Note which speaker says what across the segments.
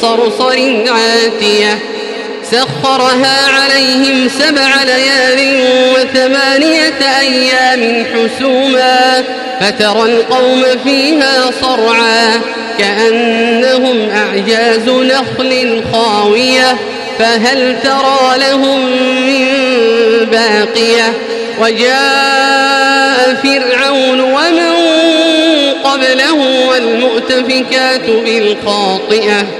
Speaker 1: صرصر عاتية سخرها عليهم سبع ليال وثمانية أيام حسوما فترى القوم فيها صرعا كأنهم أعجاز نخل خاوية فهل ترى لهم من باقية وجاء فرعون ومن قبله والمؤتفكات بالخاطئة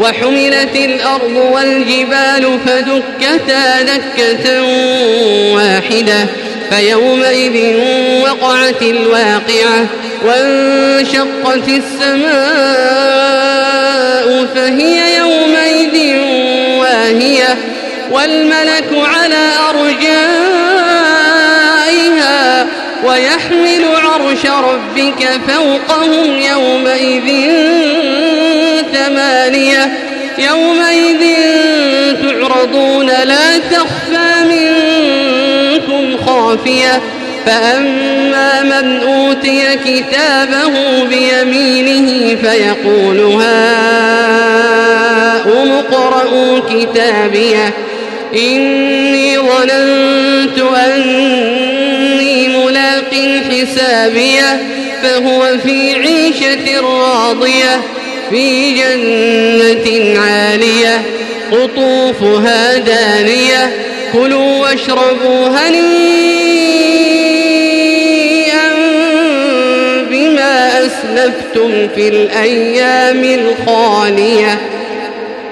Speaker 1: وحملت الأرض والجبال فدكتا دكة واحدة فيومئذ وقعت الواقعة وانشقت السماء فهي يومئذ واهية والملك على أرجائها ويحمل عرش ربك فوقهم يومئذ ثمانية يومئذ تعرضون لا تخفى منكم خافية فأما من أوتي كتابه بيمينه فيقول هاؤم اقرءوا كتابيه إني ظننت أني ملاق حسابيه فهو في عيشة راضية في جنة عالية قطوفها دانية كلوا واشربوا هنيئا بما أسلفتم في الأيام الخالية.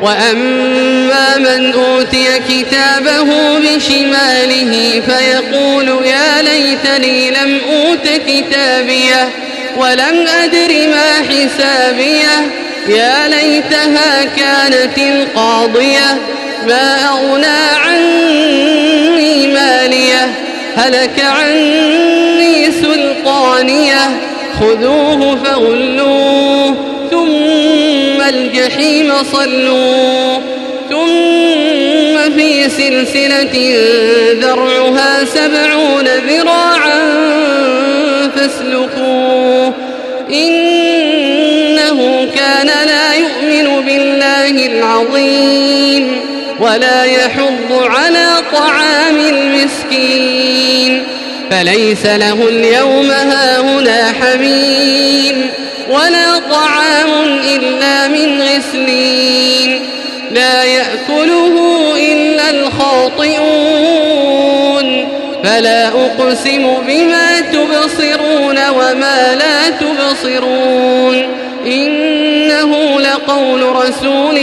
Speaker 1: وأما من أوتي كتابه بشماله فيقول يا ليتني لم أوت كتابيه ولم أدر ما حسابيه. يا ليتها كانت القاضية ما أغنى عني مالية هلك عني سلطانية خذوه فغلوه ثم الجحيم صلوه ثم في سلسلة ذرعها سبعون ذراعا فاسلكوه. إنه كان لا يؤمن بالله العظيم ولا يحض على طعام المسكين فليس له اليوم هاهنا حميم ولا طعام إلا من غسلين لا يأكله إلا الخاطئون فلا أقسم بما تبصرون وما لا تبصرون لقول رسول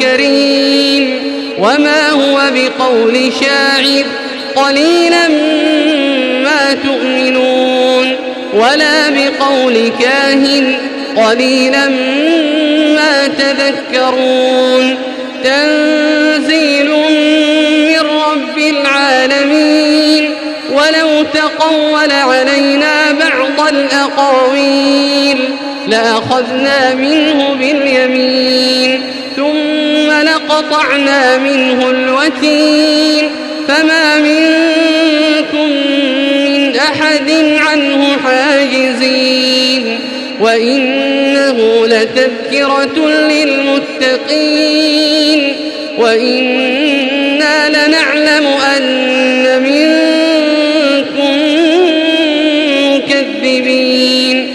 Speaker 1: كريم وما هو بقول شاعر قليلا ما تؤمنون ولا بقول كاهن قليلا ما تذكرون تنزيل من رب العالمين ولو تقول علينا بعض الأقاويل لأخذنا منه باليمين ثم لقطعنا منه الوتين فما منكم من أحد عنه حاجزين وإنه لتذكرة للمتقين وإنا لنعلم أن منكم مكذبين